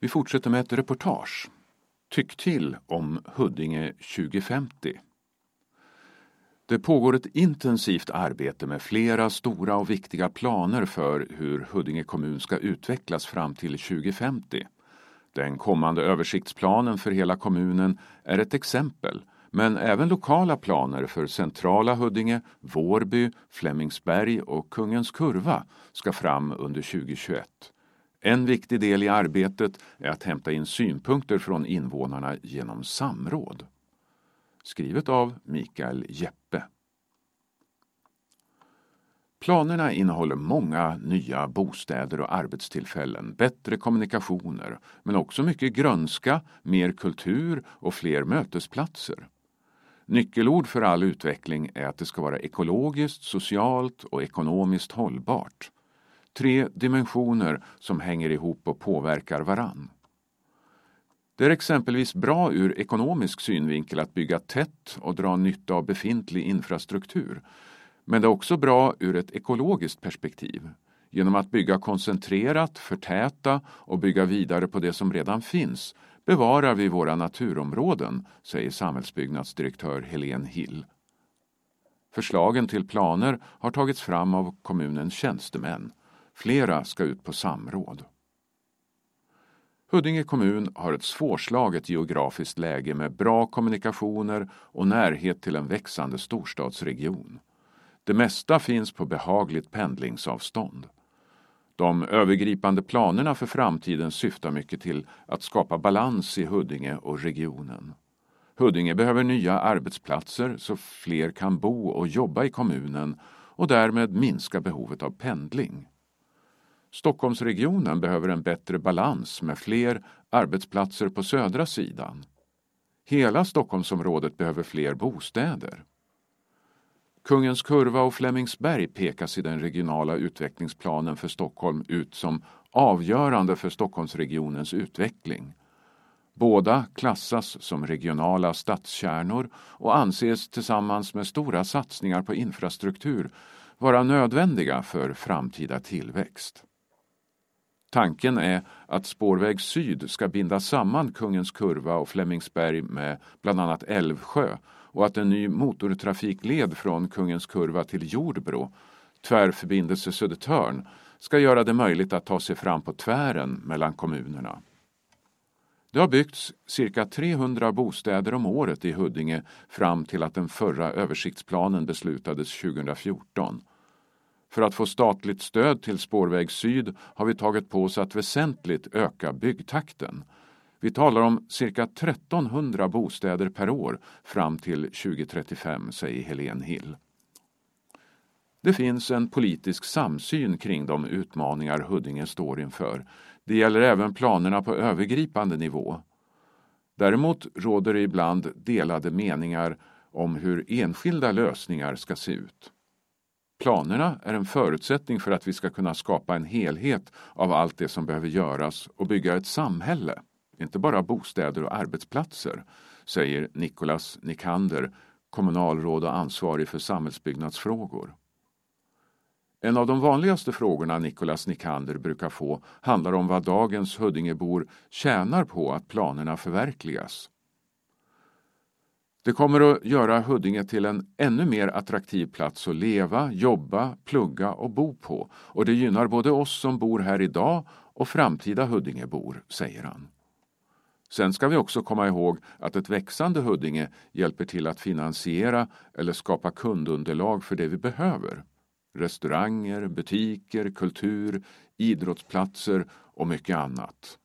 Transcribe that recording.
Vi fortsätter med ett reportage. Tyck till om Huddinge 2050. Det pågår ett intensivt arbete med flera stora och viktiga planer för hur Huddinge kommun ska utvecklas fram till 2050. Den kommande översiktsplanen för hela kommunen är ett exempel men även lokala planer för centrala Huddinge, Vårby, Flemingsberg och Kungens Kurva ska fram under 2021. En viktig del i arbetet är att hämta in synpunkter från invånarna genom samråd. Skrivet av Mikael Jeppe. Planerna innehåller många nya bostäder och arbetstillfällen, bättre kommunikationer, men också mycket grönska, mer kultur och fler mötesplatser. Nyckelord för all utveckling är att det ska vara ekologiskt, socialt och ekonomiskt hållbart. Tre dimensioner som hänger ihop och påverkar varann. Det är exempelvis bra ur ekonomisk synvinkel att bygga tätt och dra nytta av befintlig infrastruktur. Men det är också bra ur ett ekologiskt perspektiv. Genom att bygga koncentrerat, förtäta och bygga vidare på det som redan finns bevarar vi våra naturområden, säger samhällsbyggnadsdirektör Helene Hill. Förslagen till planer har tagits fram av kommunens tjänstemän. Flera ska ut på samråd. Huddinge kommun har ett svårslaget geografiskt läge med bra kommunikationer och närhet till en växande storstadsregion. Det mesta finns på behagligt pendlingsavstånd. De övergripande planerna för framtiden syftar mycket till att skapa balans i Huddinge och regionen. Huddinge behöver nya arbetsplatser så fler kan bo och jobba i kommunen och därmed minska behovet av pendling. Stockholmsregionen behöver en bättre balans med fler arbetsplatser på södra sidan. Hela Stockholmsområdet behöver fler bostäder. Kungens Kurva och Flemingsberg pekas i den regionala utvecklingsplanen för Stockholm ut som avgörande för Stockholmsregionens utveckling. Båda klassas som regionala stadskärnor och anses tillsammans med stora satsningar på infrastruktur vara nödvändiga för framtida tillväxt. Tanken är att Spårväg Syd ska binda samman Kungens Kurva och Flemingsberg med bland annat Älvsjö och att en ny motortrafikled från Kungens Kurva till Jordbro, tvärförbindelse Södertörn, ska göra det möjligt att ta sig fram på tvären mellan kommunerna. Det har byggts cirka 300 bostäder om året i Huddinge fram till att den förra översiktsplanen beslutades 2014. För att få statligt stöd till Spårväg Syd har vi tagit på oss att väsentligt öka byggtakten. Vi talar om cirka 1300 bostäder per år fram till 2035, säger Helene Hill. Det finns en politisk samsyn kring de utmaningar Huddinge står inför. Det gäller även planerna på övergripande nivå. Däremot råder det ibland delade meningar om hur enskilda lösningar ska se ut. Planerna är en förutsättning för att vi ska kunna skapa en helhet av allt det som behöver göras och bygga ett samhälle, inte bara bostäder och arbetsplatser, säger Nicolas Nikander, kommunalråd och ansvarig för samhällsbyggnadsfrågor. En av de vanligaste frågorna Nicolas Nikander brukar få handlar om vad dagens Huddingebor tjänar på att planerna förverkligas. Det kommer att göra Huddinge till en ännu mer attraktiv plats att leva, jobba, plugga och bo på och det gynnar både oss som bor här idag och framtida Huddingebor, säger han. Sen ska vi också komma ihåg att ett växande Huddinge hjälper till att finansiera eller skapa kundunderlag för det vi behöver. Restauranger, butiker, kultur, idrottsplatser och mycket annat.